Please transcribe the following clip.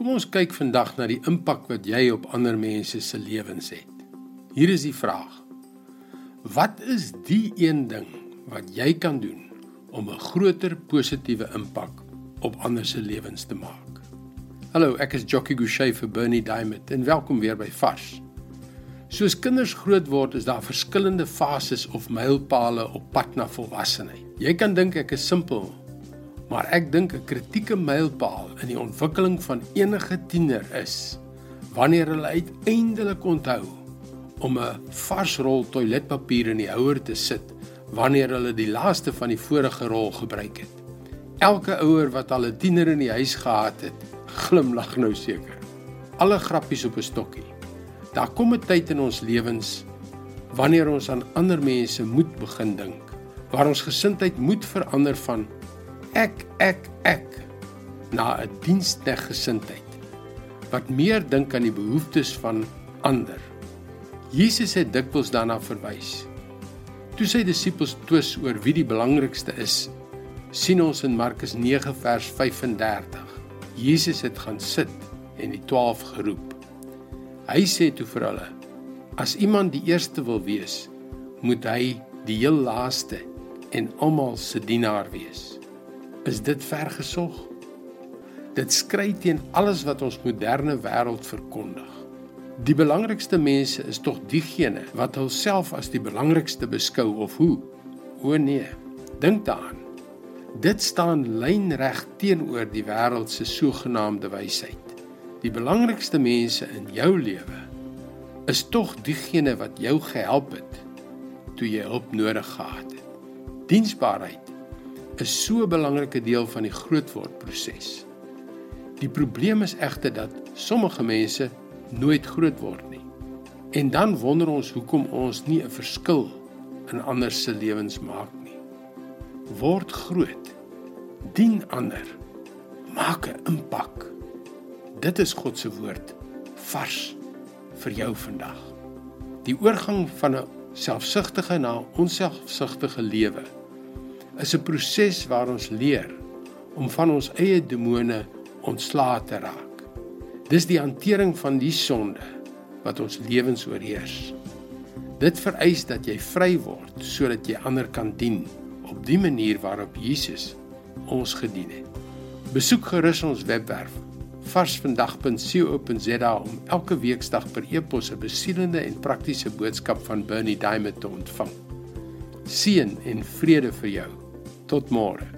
Kom ons kyk vandag na die impak wat jy op ander mense se lewens het. Hier is die vraag: Wat is die een ding wat jy kan doen om 'n groter positiewe impak op ander se lewens te maak? Hallo, ek is Jockey Gouchee vir Bernie Diamond en welkom weer by Vars. Soos kinders groot word, is daar verskillende fases of mylpale op pad na volwassenheid. Jy kan dink ek is simpel, maar ek dink 'n kritieke mylpaal in die ontwikkeling van enige tiener is wanneer hulle uiteindelik onthou om 'n vars rol toiletpapier in die houer te sit wanneer hulle die laaste van die vorige rol gebruik het. Elke ouer wat al 'n tiener in die huis gehad het, glimlag nou seker. Alle grappies op 'n stokkie. Daar kom 'n tyd in ons lewens wanneer ons aan ander mense moet begin dink, waar ons gesindheid moet verander van ek ek ek na 'n diensteg gesindheid wat meer dink aan die behoeftes van ander. Jesus het dikwels daarna verwys. Toe sy disippels twis oor wie die belangrikste is, sien ons in Markus 9 vers 35. Jesus het gaan sit en die 12 geroep. Hy sê toe vir hulle: As iemand die eerste wil wees, moet hy die heel laaste en almal se dienaar wees. Is dit vergesog? Dit skry teen alles wat ons moderne wêreld verkondig. Die belangrikste mense is tog diegene wat hulself as die belangrikste beskou of hoe? O nee, dink daaraan. Dit staan lynreg teenoor die wêreld se sogenaamde wysheid. Die belangrikste mense in jou lewe is tog diegene wat jou gehelp het toe jy hulp nodig gehad het. Diensbaarheid is so 'n belangrike deel van die grootword proses. Die probleem is egter dat sommige mense nooit groot word nie. En dan wonder ons hoekom ons nie 'n verskil in ander se lewens maak nie. Word groot. Dien ander. Maak 'n impak. Dit is God se woord vars vir jou vandag. Die oorgang van 'n selfsugtige na onselfsugtige lewe is 'n proses waar ons leer om van ons eie demone ontslae te raak. Dis die hantering van die sonde wat ons lewens oorheers. Dit vereis dat jy vry word sodat jy ander kan dien op die manier waarop Jesus ons gedien het. Besoek gerus ons webwerf varsvandag.co.za om elke weeksdag per e-pos 'n besielende en praktiese boodskap van Bernie Diamond te ontvang. Seën en vrede vir jou. Tot môre.